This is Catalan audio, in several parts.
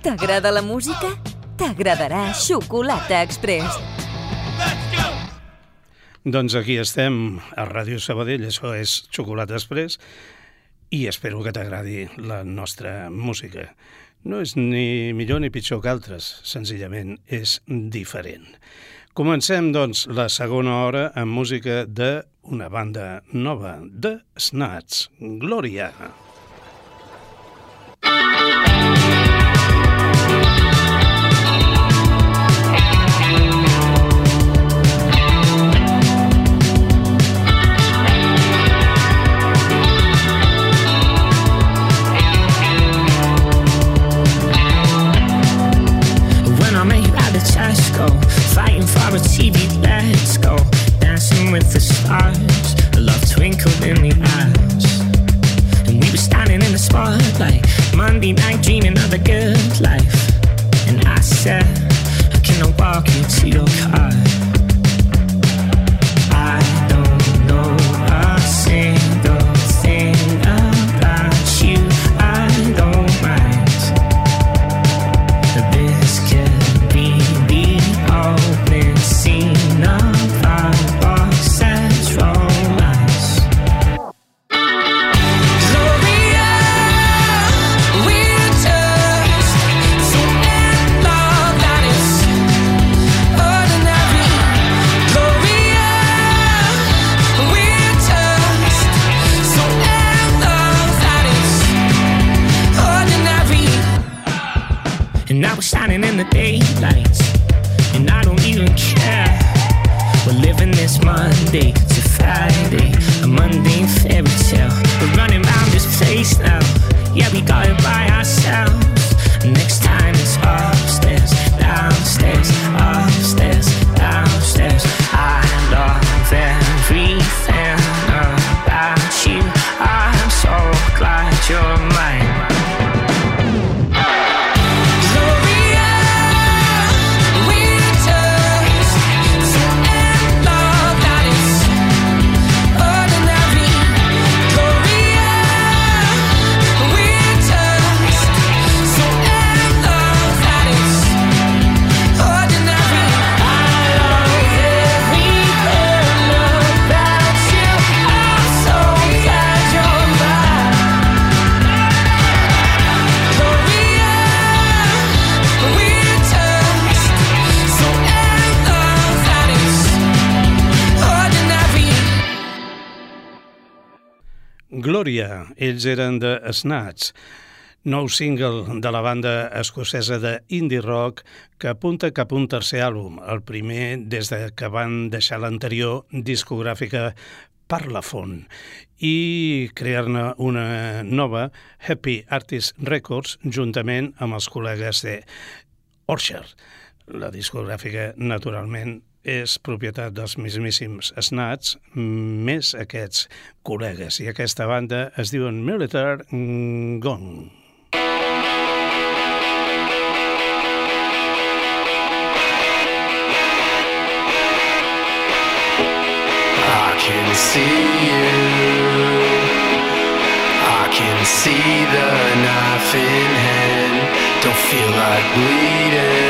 T'agrada la música? T'agradarà Xocolata Express. Doncs aquí estem, a Ràdio Sabadell, això és Xocolata Express, i espero que t'agradi la nostra música. No és ni millor ni pitjor que altres, senzillament és diferent. Comencem, doncs, la segona hora amb música d'una banda nova, de Snats, Glòria. Glòria. A good life. And I said, Can I walk you to your car? This Monday to Friday, a mundane fairy tale. We're running around this place now, yeah, we got it by ourselves. Glòria, ells eren de Snatch, nou single de la banda escocesa de indie rock que apunta cap a un tercer àlbum, el primer des de que van deixar l'anterior discogràfica Parlafon i crear-ne una nova, Happy Artist Records, juntament amb els col·legues de Orchard. La discogràfica, naturalment, és propietat dels mismíssims Snats, més aquests col·legues. I aquesta banda es diuen Military Gong. I can see you I can see the knife in hand Don't feel like bleeding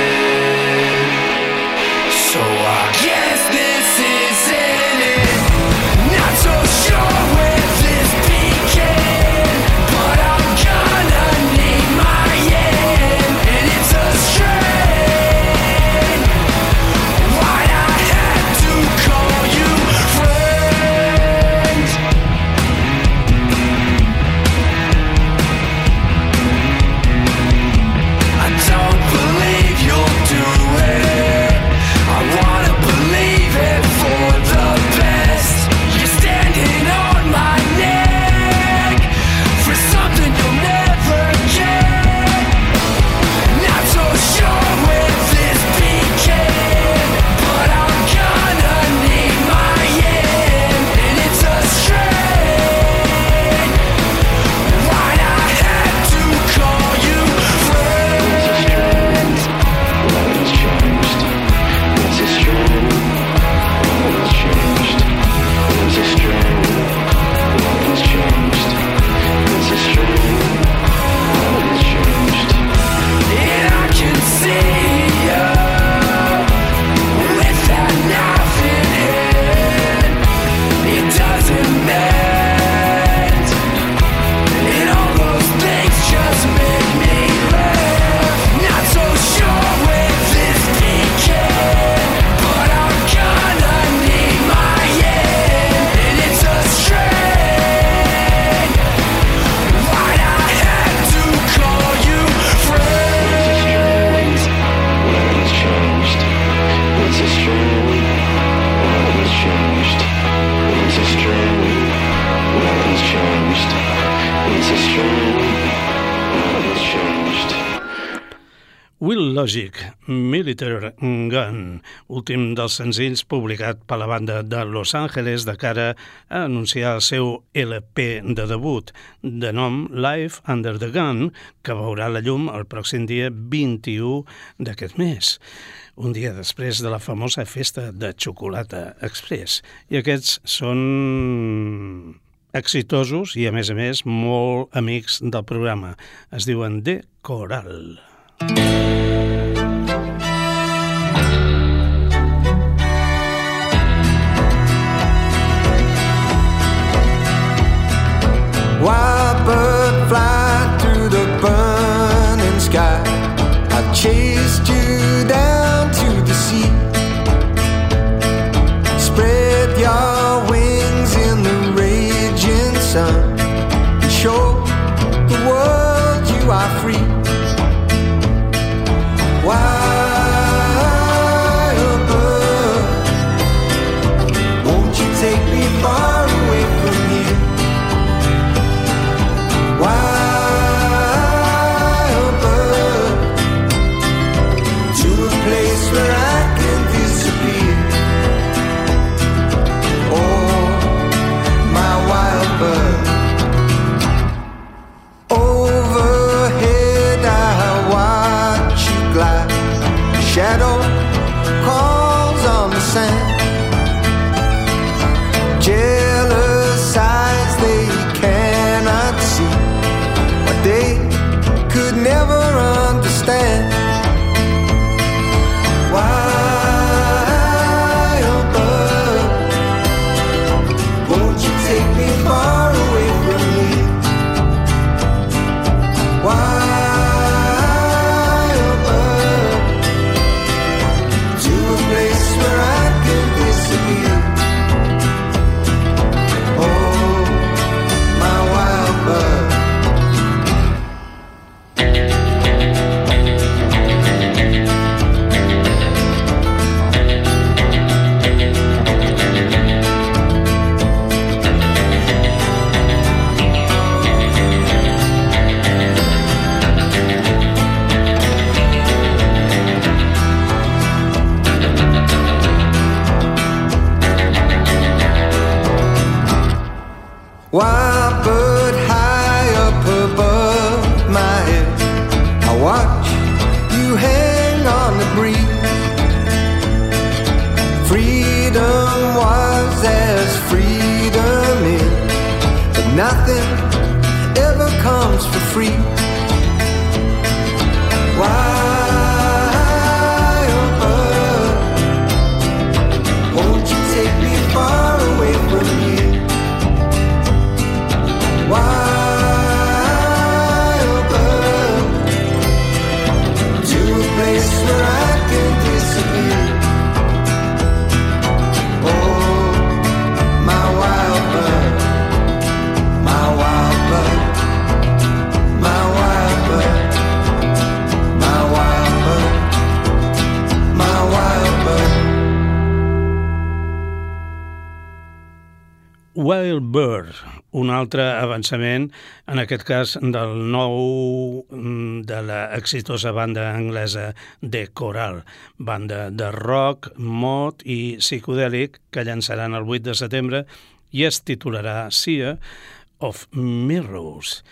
Will Logic, Military Gun, últim dels senzills publicat per la banda de Los Angeles de cara a anunciar el seu LP de debut, de nom Life Under the Gun, que veurà la llum el pròxim dia 21 d'aquest mes un dia després de la famosa festa de xocolata express. I aquests són exitosos i, a més a més, molt amics del programa. Es diuen The Coral. Bird fly through the burning sky. I chased you down to the sea. Wild Bird, un altre avançament, en aquest cas del nou mm, de la exitosa banda anglesa de Coral, banda de rock, mod i psicodèlic que llançaran el 8 de setembre i es titularà Sea of Mirrors.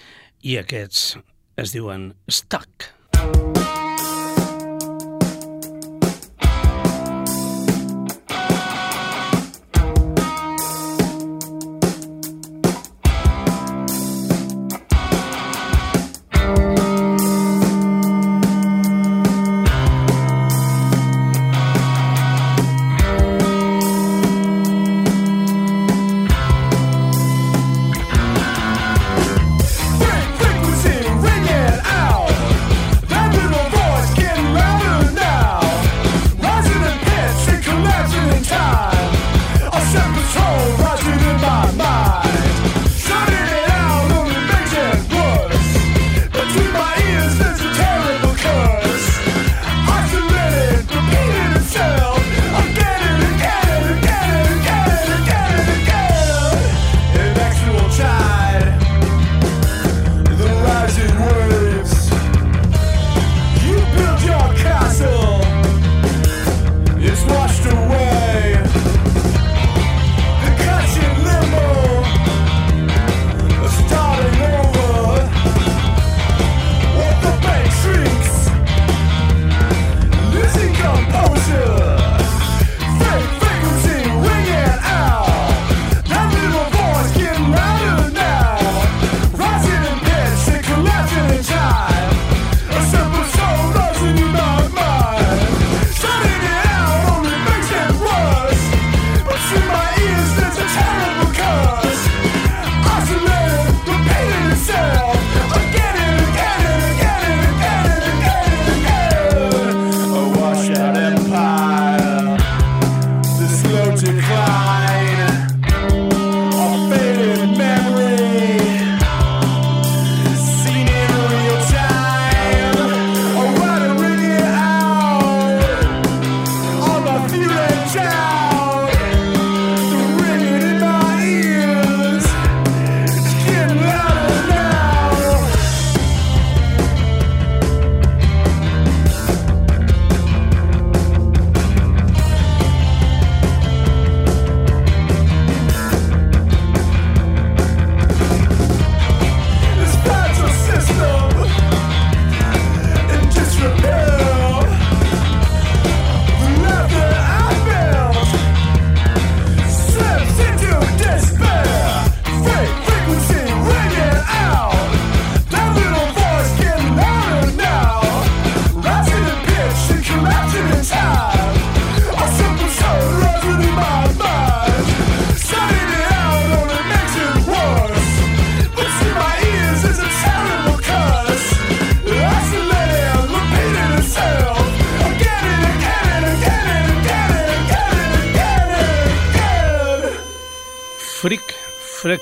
I aquests es diuen Stuck. Frequency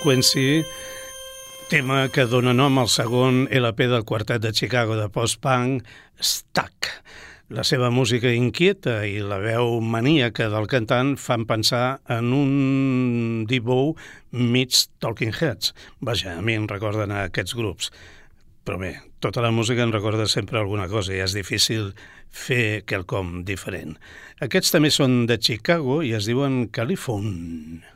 Frequency, tema que dona nom al segon LP del quartet de Chicago de post-punk, Stuck. La seva música inquieta i la veu maníaca del cantant fan pensar en un Debo mig Talking Heads. Vaja, a mi em recorden a aquests grups. Però bé, tota la música en recorda sempre alguna cosa i és difícil fer quelcom diferent. Aquests també són de Chicago i es diuen California.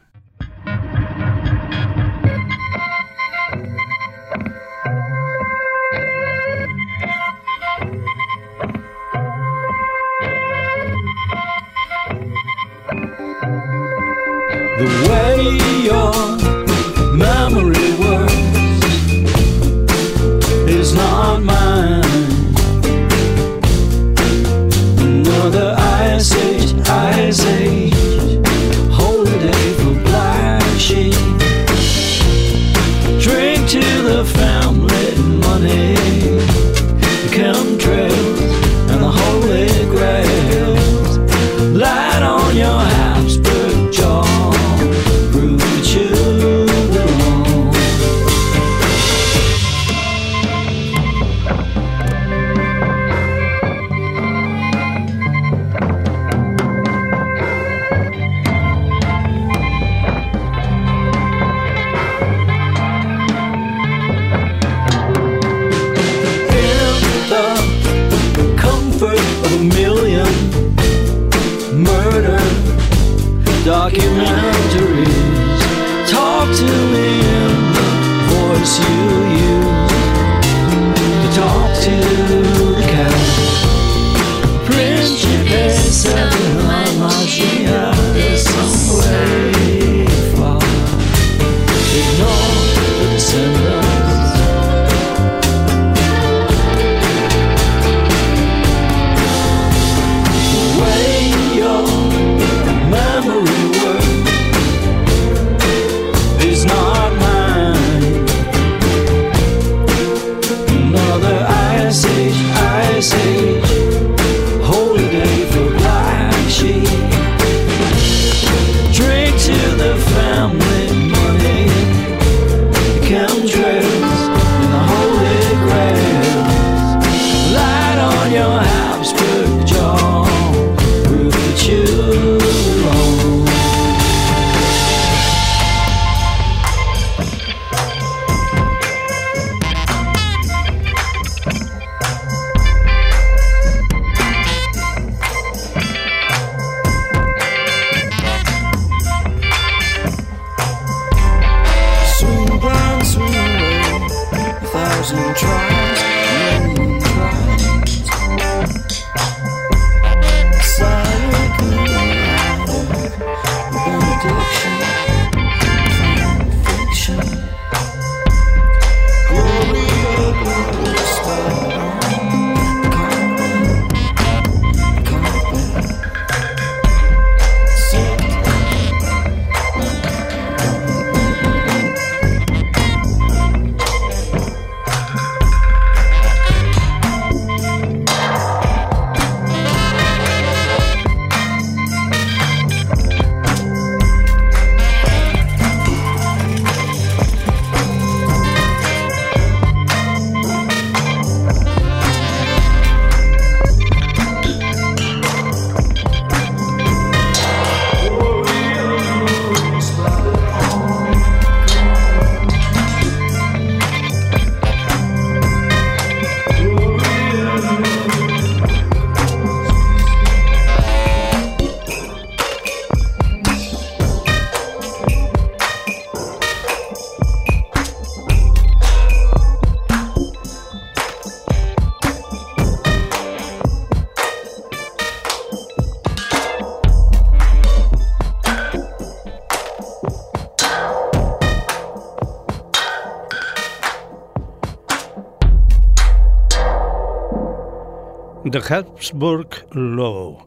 The Habsburg Law.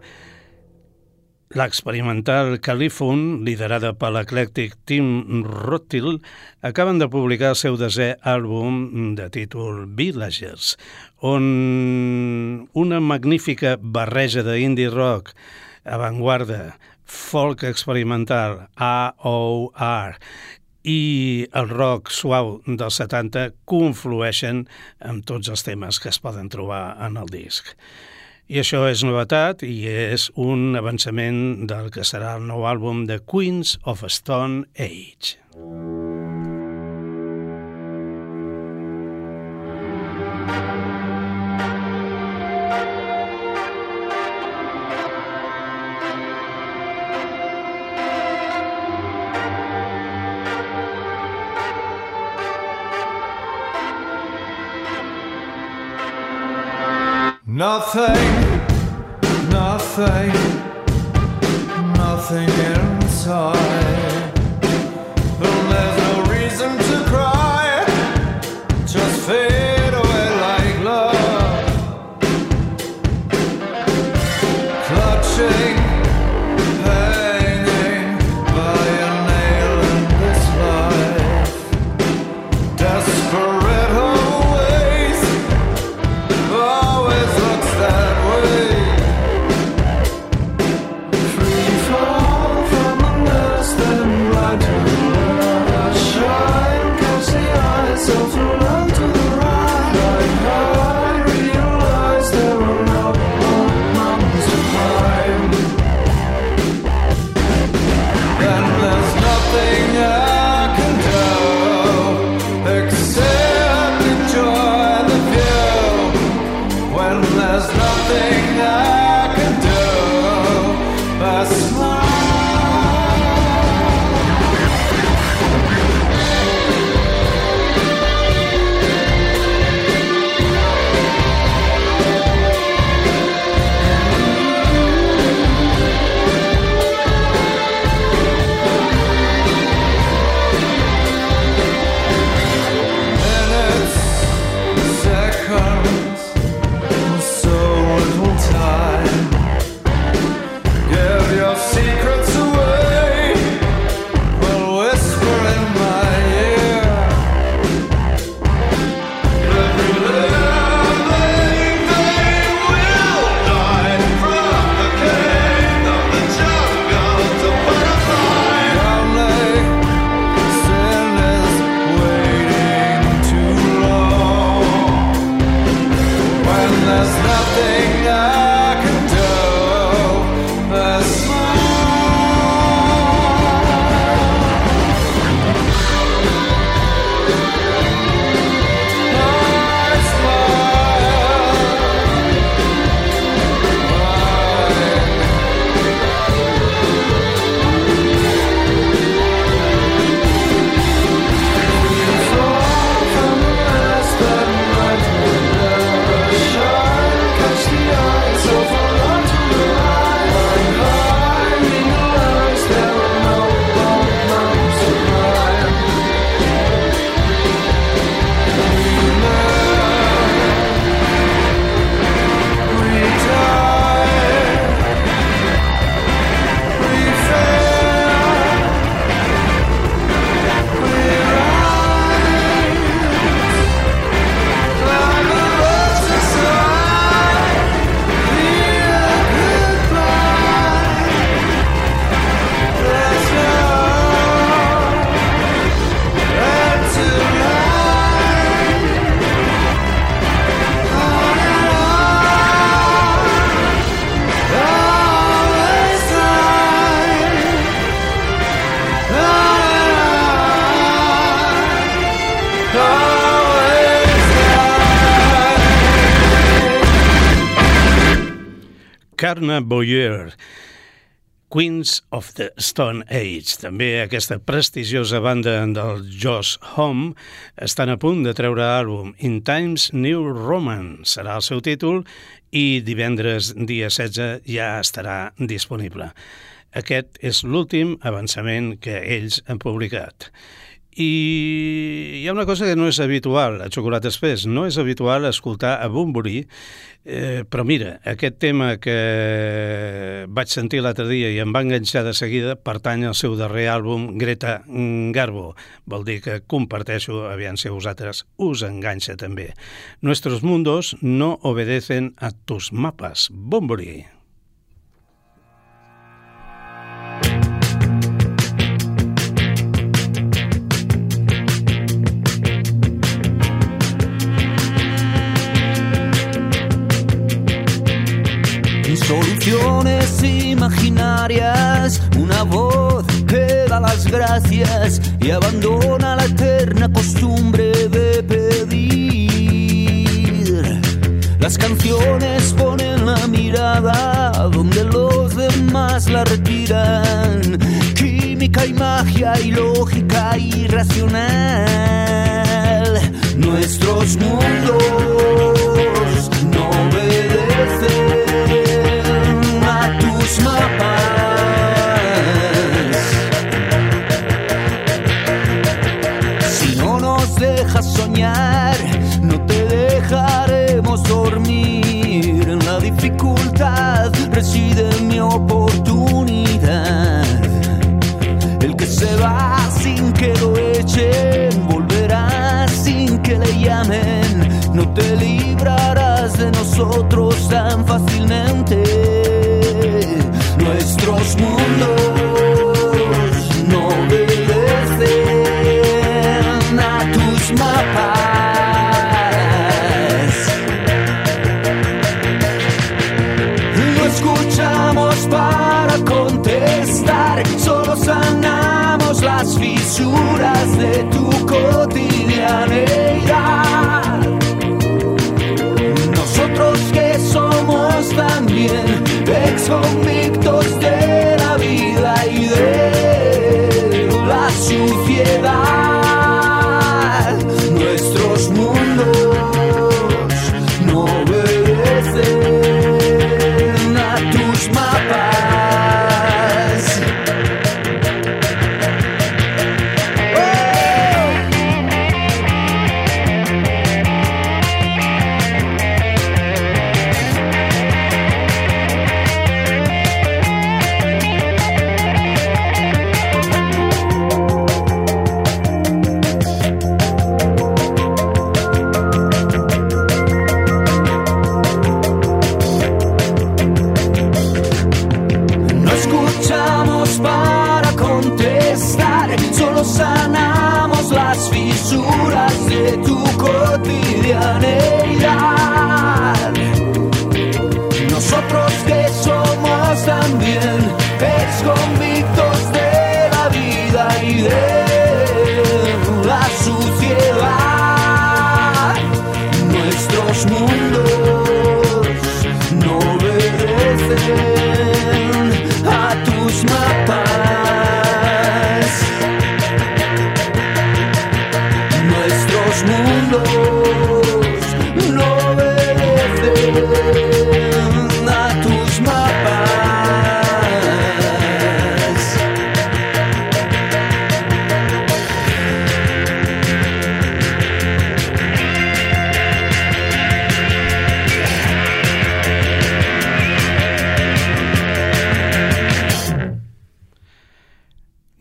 L'experimental Califon, liderada per l'eclèctic Tim Rottil, acaben de publicar el seu desè àlbum de títol Villagers, on una magnífica barreja d'indie rock, avantguarda, folk experimental, AOR, i el rock suau dels 70 conflueixen amb tots els temes que es poden trobar en el disc. I això és novetat i és un avançament del que serà el nou àlbum de Queens of Stone Age. Nothing, nothing, nothing inside. Carna Boyer, Queens of the Stone Age. També aquesta prestigiosa banda del Josh Home estan a punt de treure àlbum In Times New Roman, serà el seu títol, i divendres dia 16 ja estarà disponible. Aquest és l'últim avançament que ells han publicat. I hi ha una cosa que no és habitual a Xocolata Express, no és habitual escoltar a Bumburi, eh, però mira, aquest tema que vaig sentir l'altre dia i em va enganxar de seguida pertany al seu darrer àlbum Greta Garbo. Vol dir que comparteixo, aviam si vosaltres us enganxa també. Nuestros mundos no obedecen a tus mapas. Bumburi. Y abandona la eterna costumbre de pedir. Las canciones ponen la mirada donde los demás la retiran. Química y magia y lógica irracional. Nuestros mundos no obedecen dificultad reside mi oportunidad. El que se va sin que lo echen, volverá sin que le llamen. No te librarás de nosotros tan fácilmente. Nuestros mundos fisuras de tu cotidianeidad. Nosotros que somos también ex convictos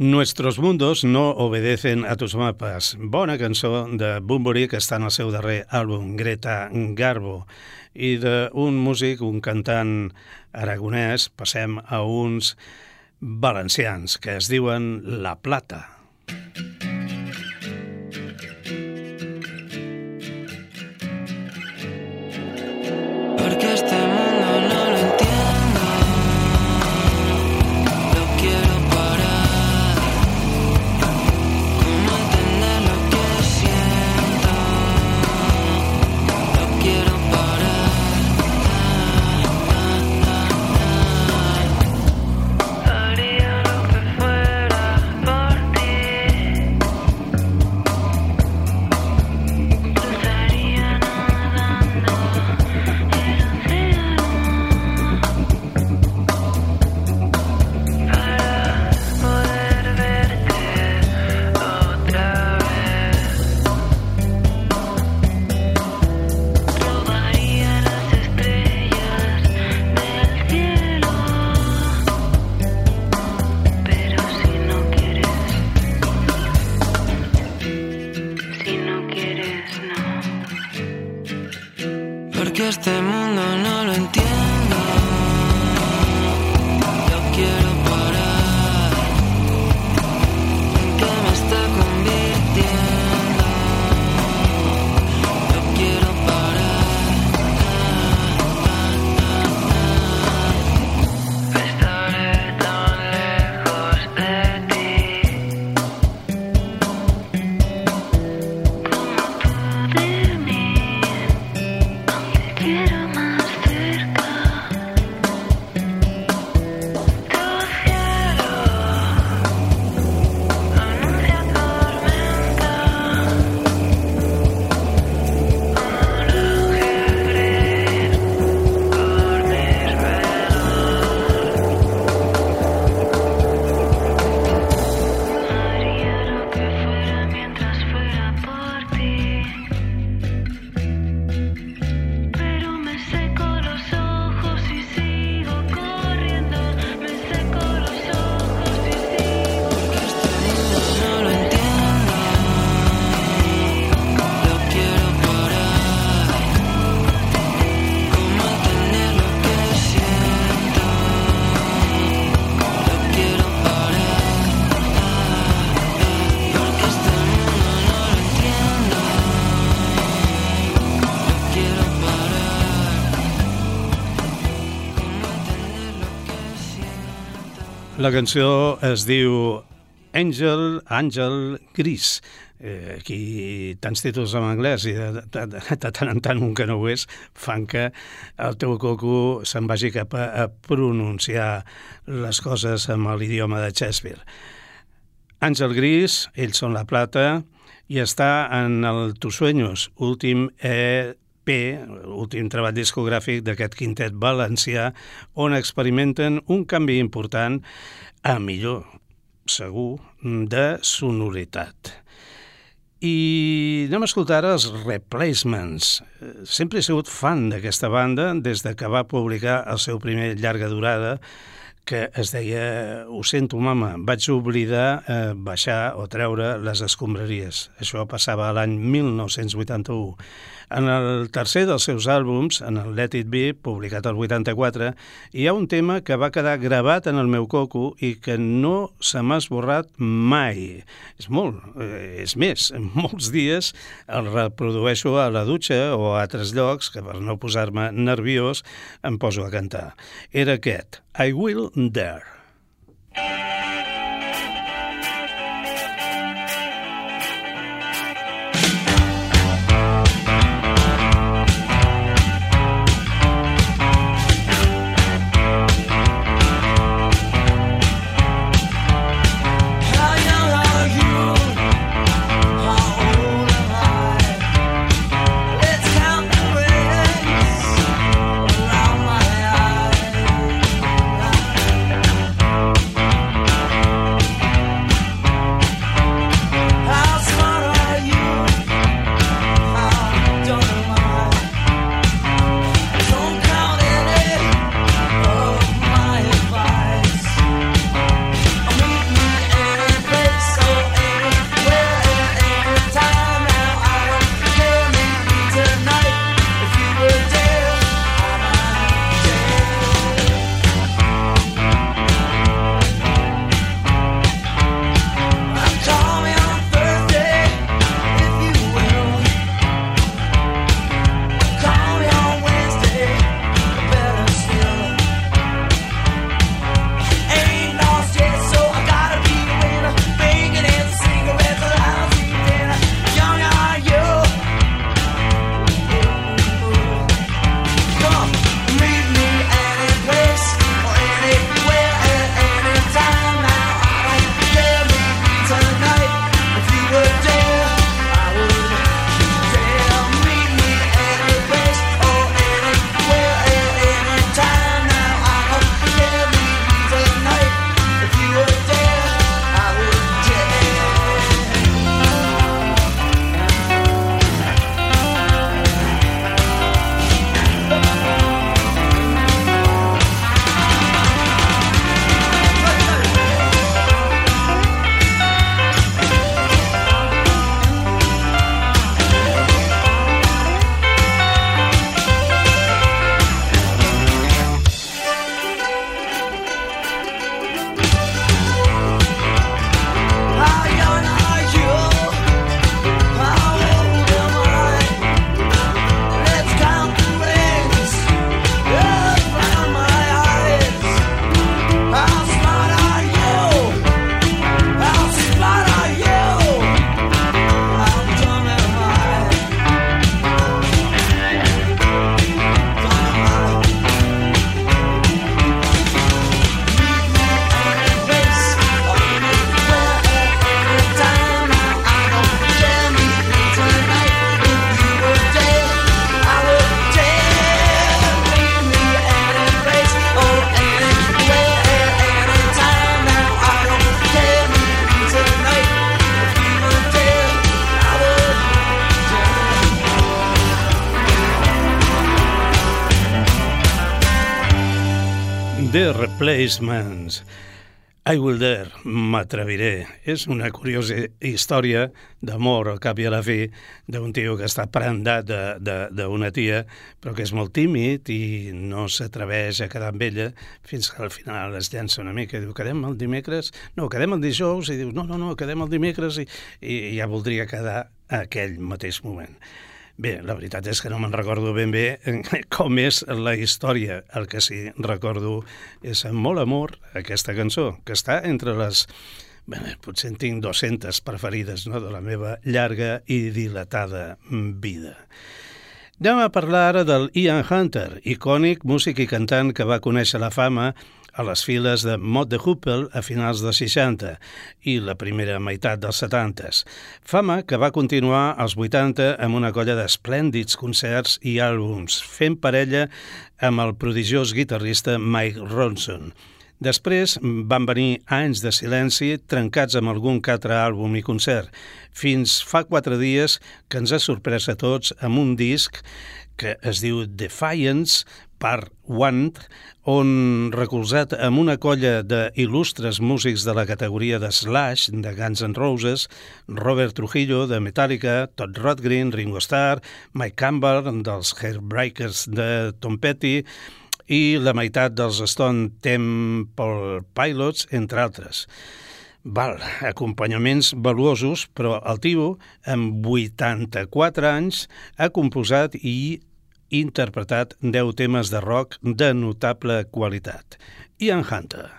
Nuestros mundos no obedecen a tus mapas. Bona cançó de Bumburi que està en el seu darrer àlbum, Greta Garbo. I d'un músic, un cantant aragonès, passem a uns valencians que es diuen La Plata. Porque La cançó es diu Angel, Àngel Gris. Eh, aquí tants títols en anglès i de, de, de, de tant en tant un que no ho és fan que el teu coco se'n vagi cap a, a pronunciar les coses amb l'idioma de Shakespeare. Àngel Gris, ells són la plata, i està en el Tus Sueños, últim EP, últim treball discogràfic d'aquest quintet valencià, on experimenten un canvi important a millor, segur, de sonoritat. I anem a escoltar els Replacements. Sempre he sigut fan d'aquesta banda des de que va publicar el seu primer llarga durada, que es deia Ho sento, mama, vaig oblidar eh, baixar o treure les escombraries. Això passava l'any 1981. En el tercer dels seus àlbums, en el Let It Be, publicat el 84, hi ha un tema que va quedar gravat en el meu coco i que no se m'ha esborrat mai. És molt, eh, és més, en molts dies el reprodueixo a la dutxa o a altres llocs que per no posar-me nerviós em poso a cantar. Era aquest, I Will Dare. The Replacements. I Will Dare, m'atreviré. És una curiosa història d'amor, al cap i a la fi, d'un tio que està prendat d'una tia, però que és molt tímid i no s'atreveix a quedar amb ella fins que al final es llença una mica i diu, quedem el dimecres? No, quedem el dijous, i diu, no, no, no, quedem el dimecres i, i ja voldria quedar a aquell mateix moment. Bé, la veritat és que no me'n recordo ben bé com és la història. El que sí recordo és amb molt amor aquesta cançó, que està entre les... Bé, potser en tinc 200 preferides no? de la meva llarga i dilatada vida. Anem a parlar ara del Ian Hunter, icònic músic i cantant que va conèixer la fama a les files de Mott de Hoople a finals dels 60 i la primera meitat dels 70. Fama que va continuar als 80 amb una colla d'esplèndids concerts i àlbums, fent parella amb el prodigiós guitarrista Mike Ronson. Després van venir anys de silenci trencats amb algun que altre àlbum i concert, fins fa quatre dies que ens ha sorprès a tots amb un disc que es diu Defiance Part 1, on, recolzat amb una colla d'il·lustres músics de la categoria de Slash, de Guns N' Roses, Robert Trujillo, de Metallica, Todd Rundgren, Ringo Starr, Mike Campbell, dels Hairbreakers de Tom Petty, i la meitat dels Stone Temple Pilots, entre altres. Val, acompanyaments valuosos, però el Tibo, amb 84 anys, ha composat i interpretat 10 temes de rock de notable qualitat. Ian Hunter.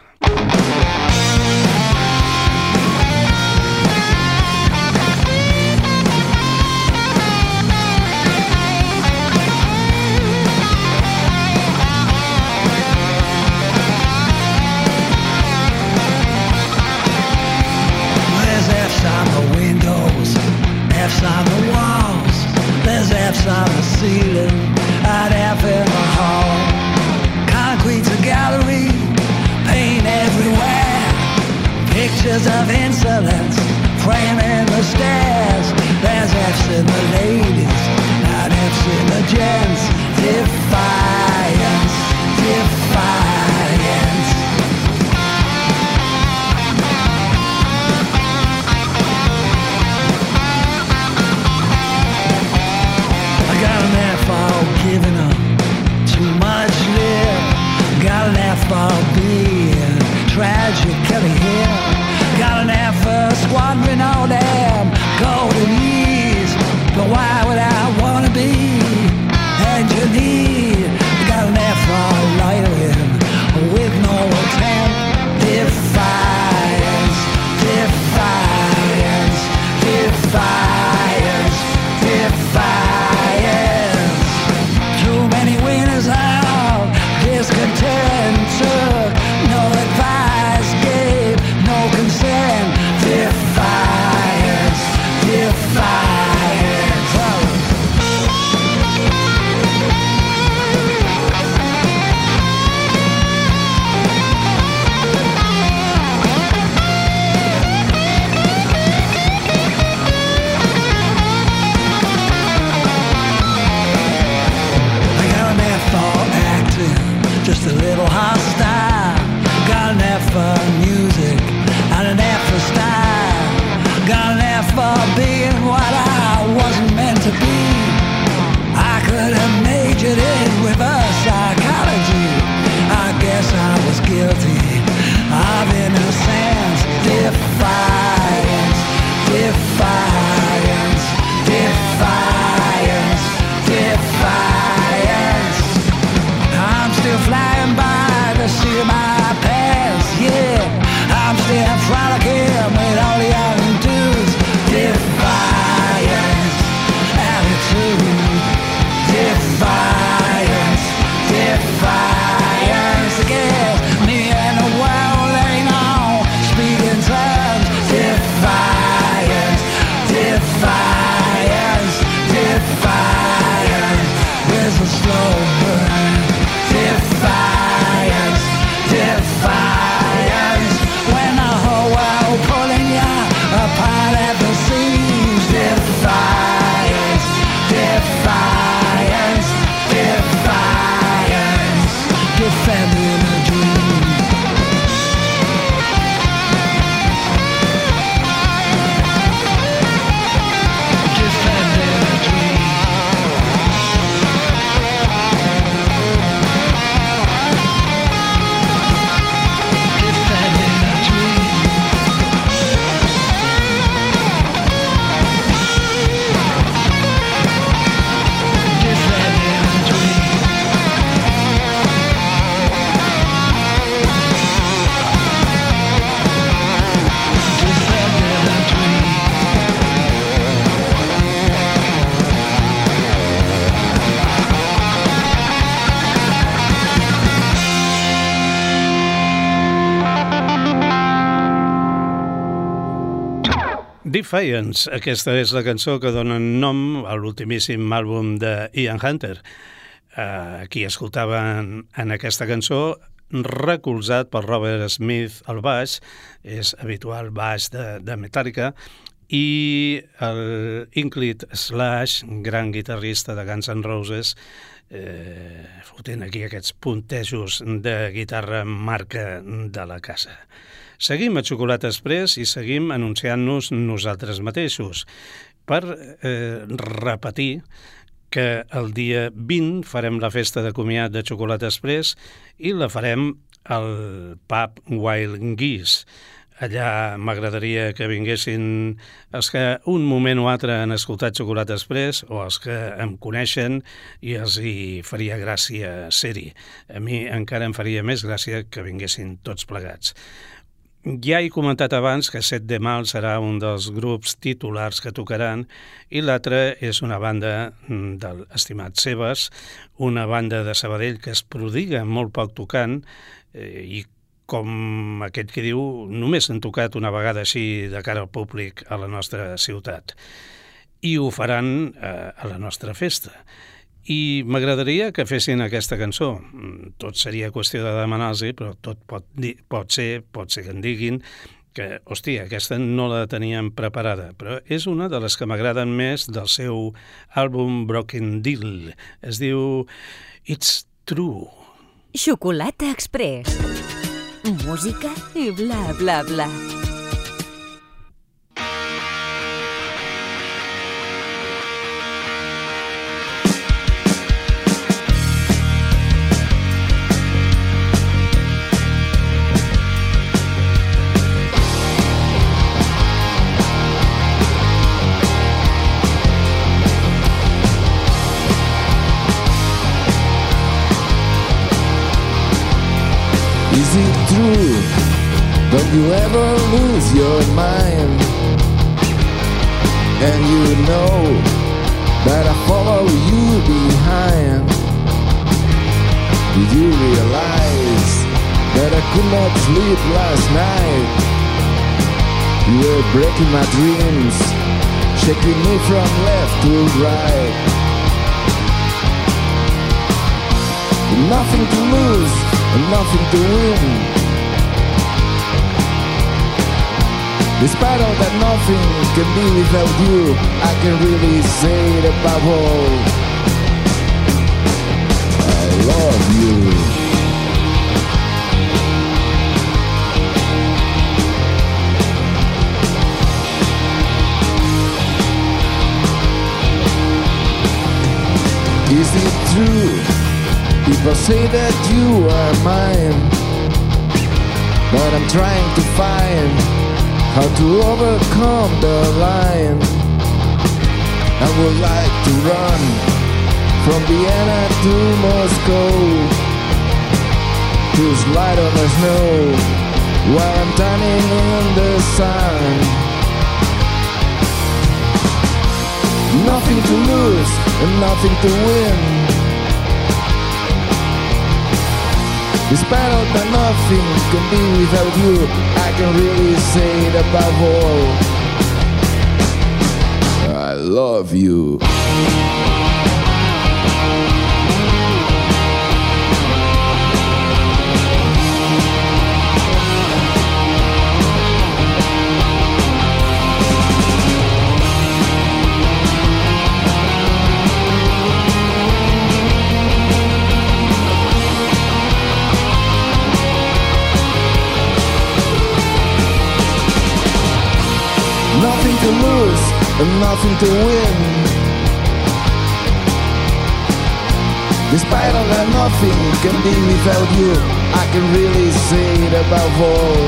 Little hostile. Got an F for music, and an F for style. Got an F for being what I wasn't meant to be. I could have majored in reverse Defiance, aquesta és la cançó que dona nom a l'ultimíssim àlbum de Ian Hunter. Eh, aquí escoltaven en aquesta cançó recolzat per Robert Smith al baix, és habitual baix de, de Metallica, i el Inclit Slash, gran guitarrista de Guns N' Roses, eh, fotent aquí aquests puntejos de guitarra marca de la casa. Seguim a Xocolata Express i seguim anunciant-nos nosaltres mateixos per eh, repetir que el dia 20 farem la festa de comiat de Xocolata Express i la farem al pub Wild Geese. Allà m'agradaria que vinguessin els que un moment o altre han escoltat Xocolata Express o els que em coneixen i els hi faria gràcia ser-hi. A mi encara em faria més gràcia que vinguessin tots plegats. Ja he comentat abans que Set de Mal serà un dels grups titulars que tocaran i l'altre és una banda mm, del estimat Sebas, una banda de Sabadell que es prodiga molt poc tocant eh, i com aquest que diu, només han tocat una vegada així de cara al públic a la nostra ciutat. I ho faran eh, a la nostra festa. I m'agradaria que fessin aquesta cançó. Mm, Tot seria qüestió de demanar-los, però tot pot, pot ser, pot ser que en diguin que, hòstia, aquesta no la teníem preparada, però és una de les que m'agraden més del seu àlbum Broken Deal. Es diu It's True. Xocolata Express. Música i bla, bla, bla. True? Don't you ever lose your mind? And you know that I follow you behind. Did you realize that I could not sleep last night? You were breaking my dreams, shaking me from left to right. Nothing to lose and nothing to win. Despite all that nothing can be without you, I can really say it above all. I love you. Is it true? People say that you are mine, but I'm trying to find how to overcome the line. I would like to run from Vienna to Moscow to slide on the snow while I'm tanning in the sun. Nothing to lose and nothing to win. Despite all that nothing can be without you, I can really say it above all. I love you. And nothing to win. Despite all that nothing can be without you, I can really say it above all.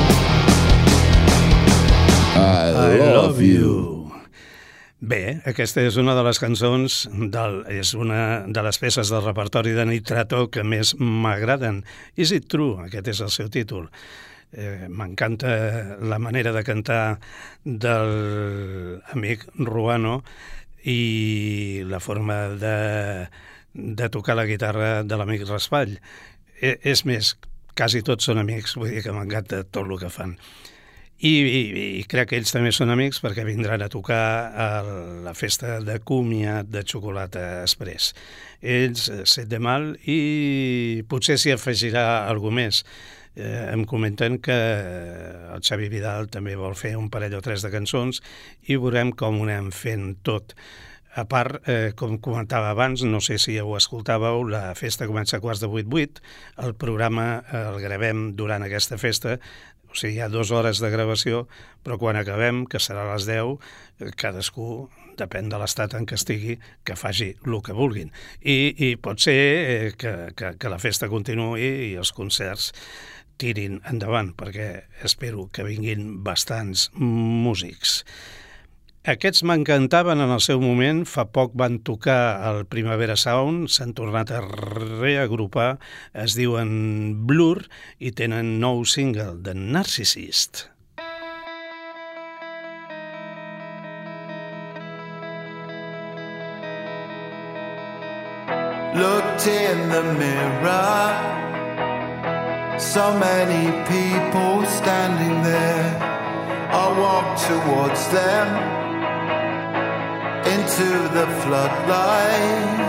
I, love, you. Bé, aquesta és una de les cançons, del, és una de les peces del repertori de Nitrato que més m'agraden. Is it true? Aquest és el seu títol. Eh, M'encanta la manera de cantar del amic Ruano i la forma de, de tocar la guitarra de l'amic Raspall. E, és més, quasi tots són amics, vull dir que m'encanta tot el que fan. I, i, I crec que ells també són amics perquè vindran a tocar a la festa de comiat de xocolata express. Ells, eh, set de mal, i potser s'hi afegirà algú més. Eh, em comenten que el Xavi Vidal també vol fer un parell o tres de cançons i veurem com ho anem fent tot. A part, eh, com comentava abans, no sé si ho escoltàveu, la festa comença a quarts de 8-8, el programa eh, el gravem durant aquesta festa, o sigui, hi ha dues hores de gravació, però quan acabem, que serà a les 10, eh, cadascú, depèn de l'estat en què estigui, que faci el que vulguin. I, i pot ser eh, que, que, que la festa continuï i els concerts tirin endavant, perquè espero que vinguin bastants músics. Aquests m'encantaven en el seu moment, fa poc van tocar al Primavera Sound, s'han tornat a reagrupar, es diuen Blur i tenen nou single, The Narcissist. Looked in the mirror, so many people standing there. I walk towards them into the floodlight.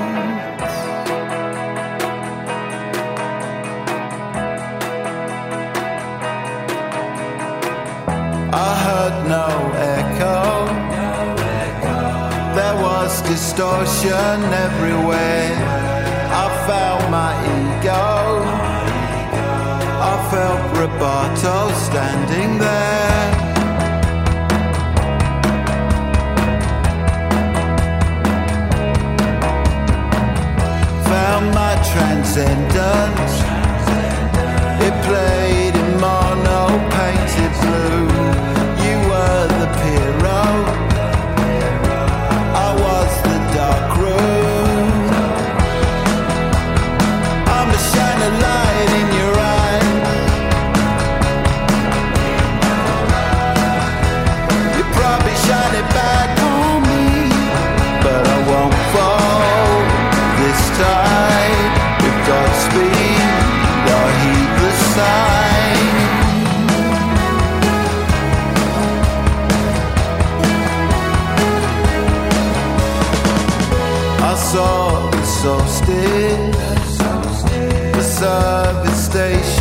I heard no echo. There was distortion everywhere. I felt my ego. Felt Roboto standing there. Found my transcendence. It played in mono painted blue.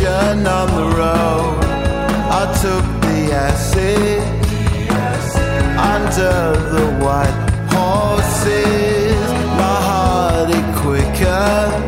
Station on the road. I took the acid under the white horses. My heart it quicker.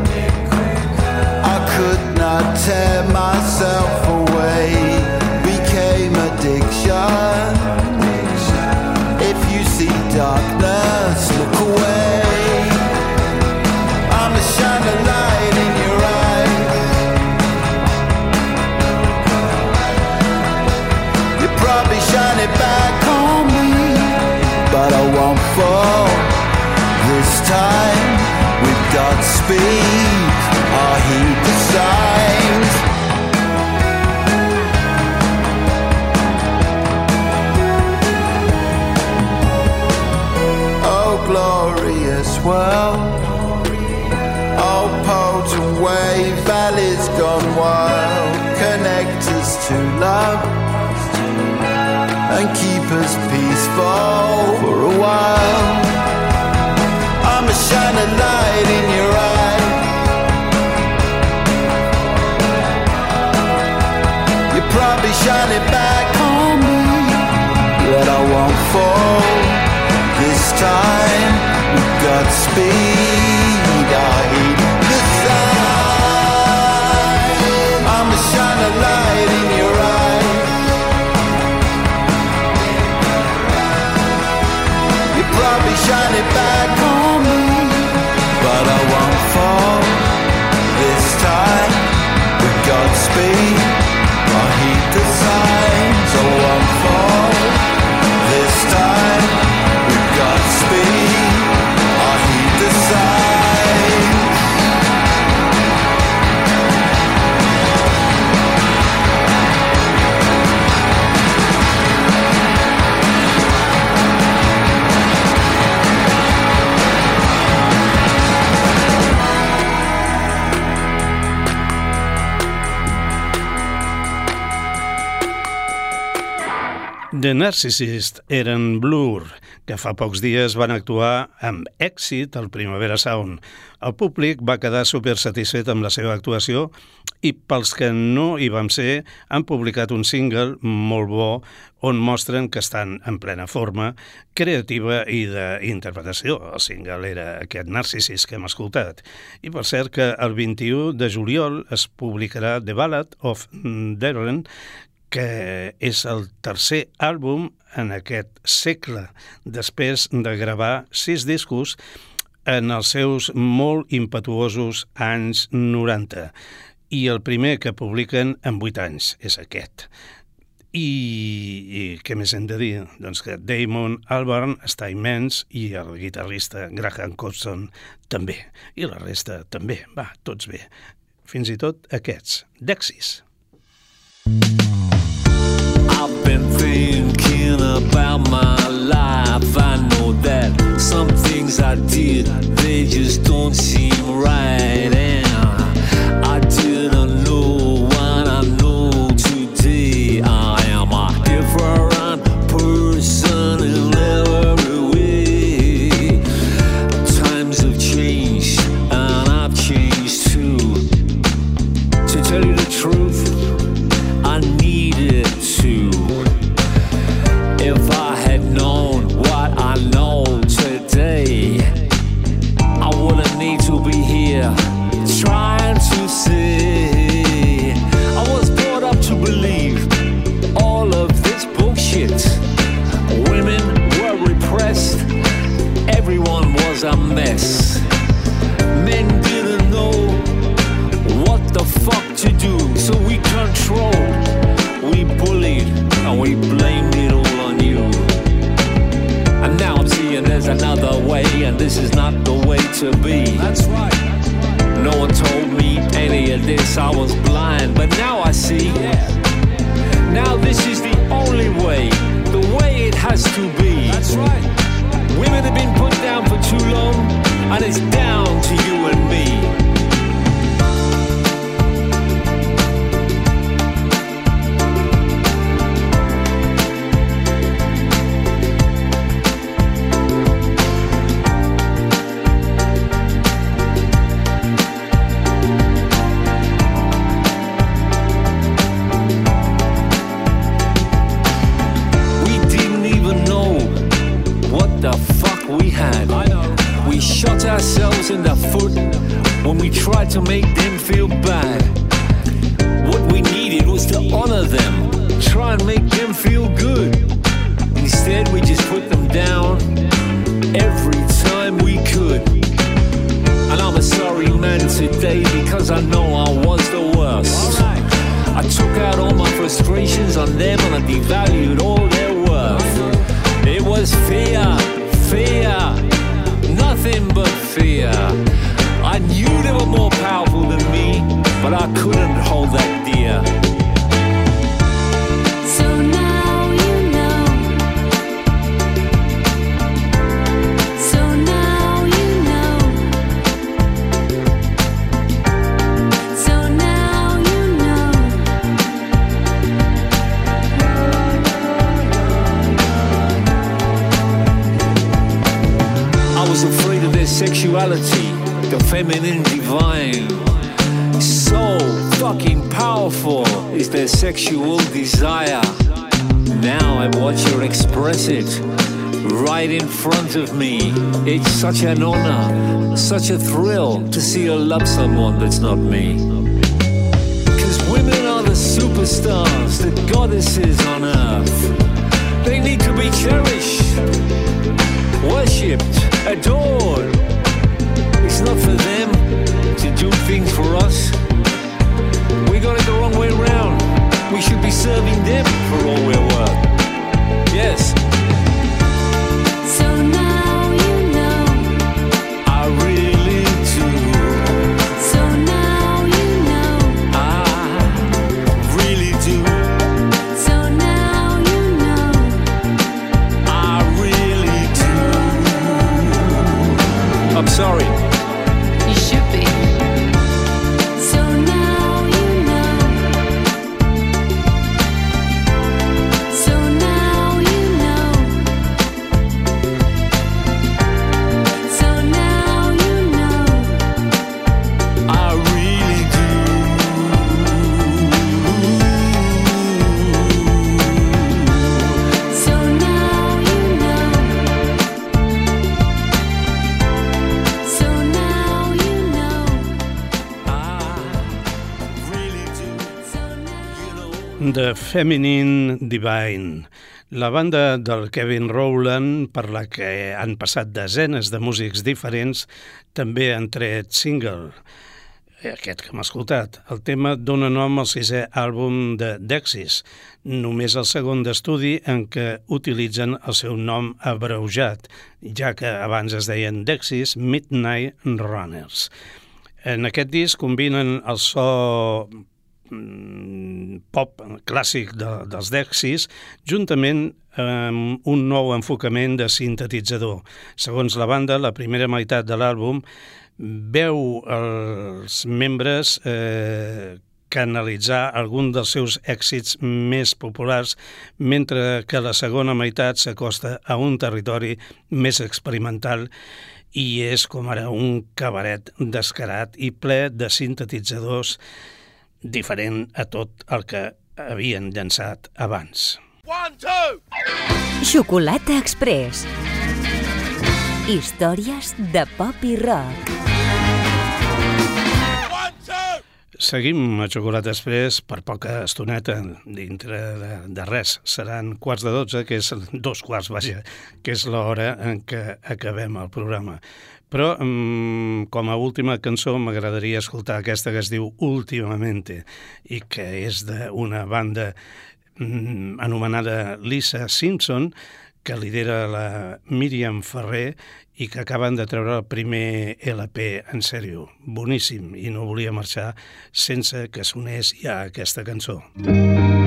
space The Narcissist eren Blur, que fa pocs dies van actuar amb èxit al Primavera Sound. El públic va quedar super satisfet amb la seva actuació i pels que no hi vam ser han publicat un single molt bo on mostren que estan en plena forma creativa i d'interpretació. El single era aquest Narcissist que hem escoltat. I per cert que el 21 de juliol es publicarà The Ballad of Darren, que és el tercer àlbum en aquest segle, després de gravar sis discos en els seus molt impetuosos anys 90. I el primer que publiquen en 8 anys és aquest. I, i què més hem de dir? Doncs que Damon Albarn està immens i el guitarrista Graham Coxon també. I la resta també. Va, tots bé. Fins i tot aquests, Dexis. I've been thinking about my life. I know that some things I did, they just don't seem right. Feel good. Such an honor, such a thrill to see her love someone that's not me. Cause women are the superstars, the goddesses on earth. They need to be cherished worshipped, adored. It's not for them to do things for us. We got it the wrong way round. We should be serving them for all we're worth. Yes, sorry. Feminine Divine, la banda del Kevin Rowland, per la que han passat desenes de músics diferents, també han tret single. Aquest que hem escoltat. El tema dona nom al sisè àlbum de Dexys, només el segon d'estudi en què utilitzen el seu nom abreujat, ja que abans es deien Dexys Midnight Runners. En aquest disc combinen el so pop clàssic de, dels Dexys juntament amb un nou enfocament de sintetitzador. Segons la banda, la primera meitat de l'àlbum veu els membres eh, canalitzar algun dels seus èxits més populars, mentre que la segona meitat s'acosta a un territori més experimental i és com ara un cabaret descarat i ple de sintetitzadors diferent a tot el que havien llançat abans. Xocolata Express. Històries de pop i rock. Seguim a Xocolata Express per poca estoneta dintre de, de res. Seran quarts de dotze, que és dos quarts, vaja, que és l'hora en què acabem el programa. Però, mm, com a última cançó, m'agradaria escoltar aquesta que es diu Últimamente i que és d'una banda mm, anomenada Lisa Simpson, que lidera la Míriam Ferrer i que acaben de treure el primer LP en sèrio. Boníssim, i no volia marxar sense que sonés ja aquesta cançó. Últimamente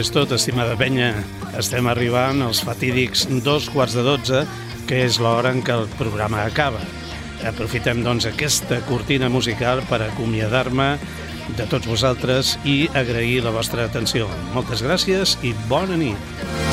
és tot, estimada penya. Estem arribant als fatídics dos quarts de dotze, que és l'hora en què el programa acaba. Aprofitem, doncs, aquesta cortina musical per acomiadar-me de tots vosaltres i agrair la vostra atenció. Moltes gràcies i bona nit.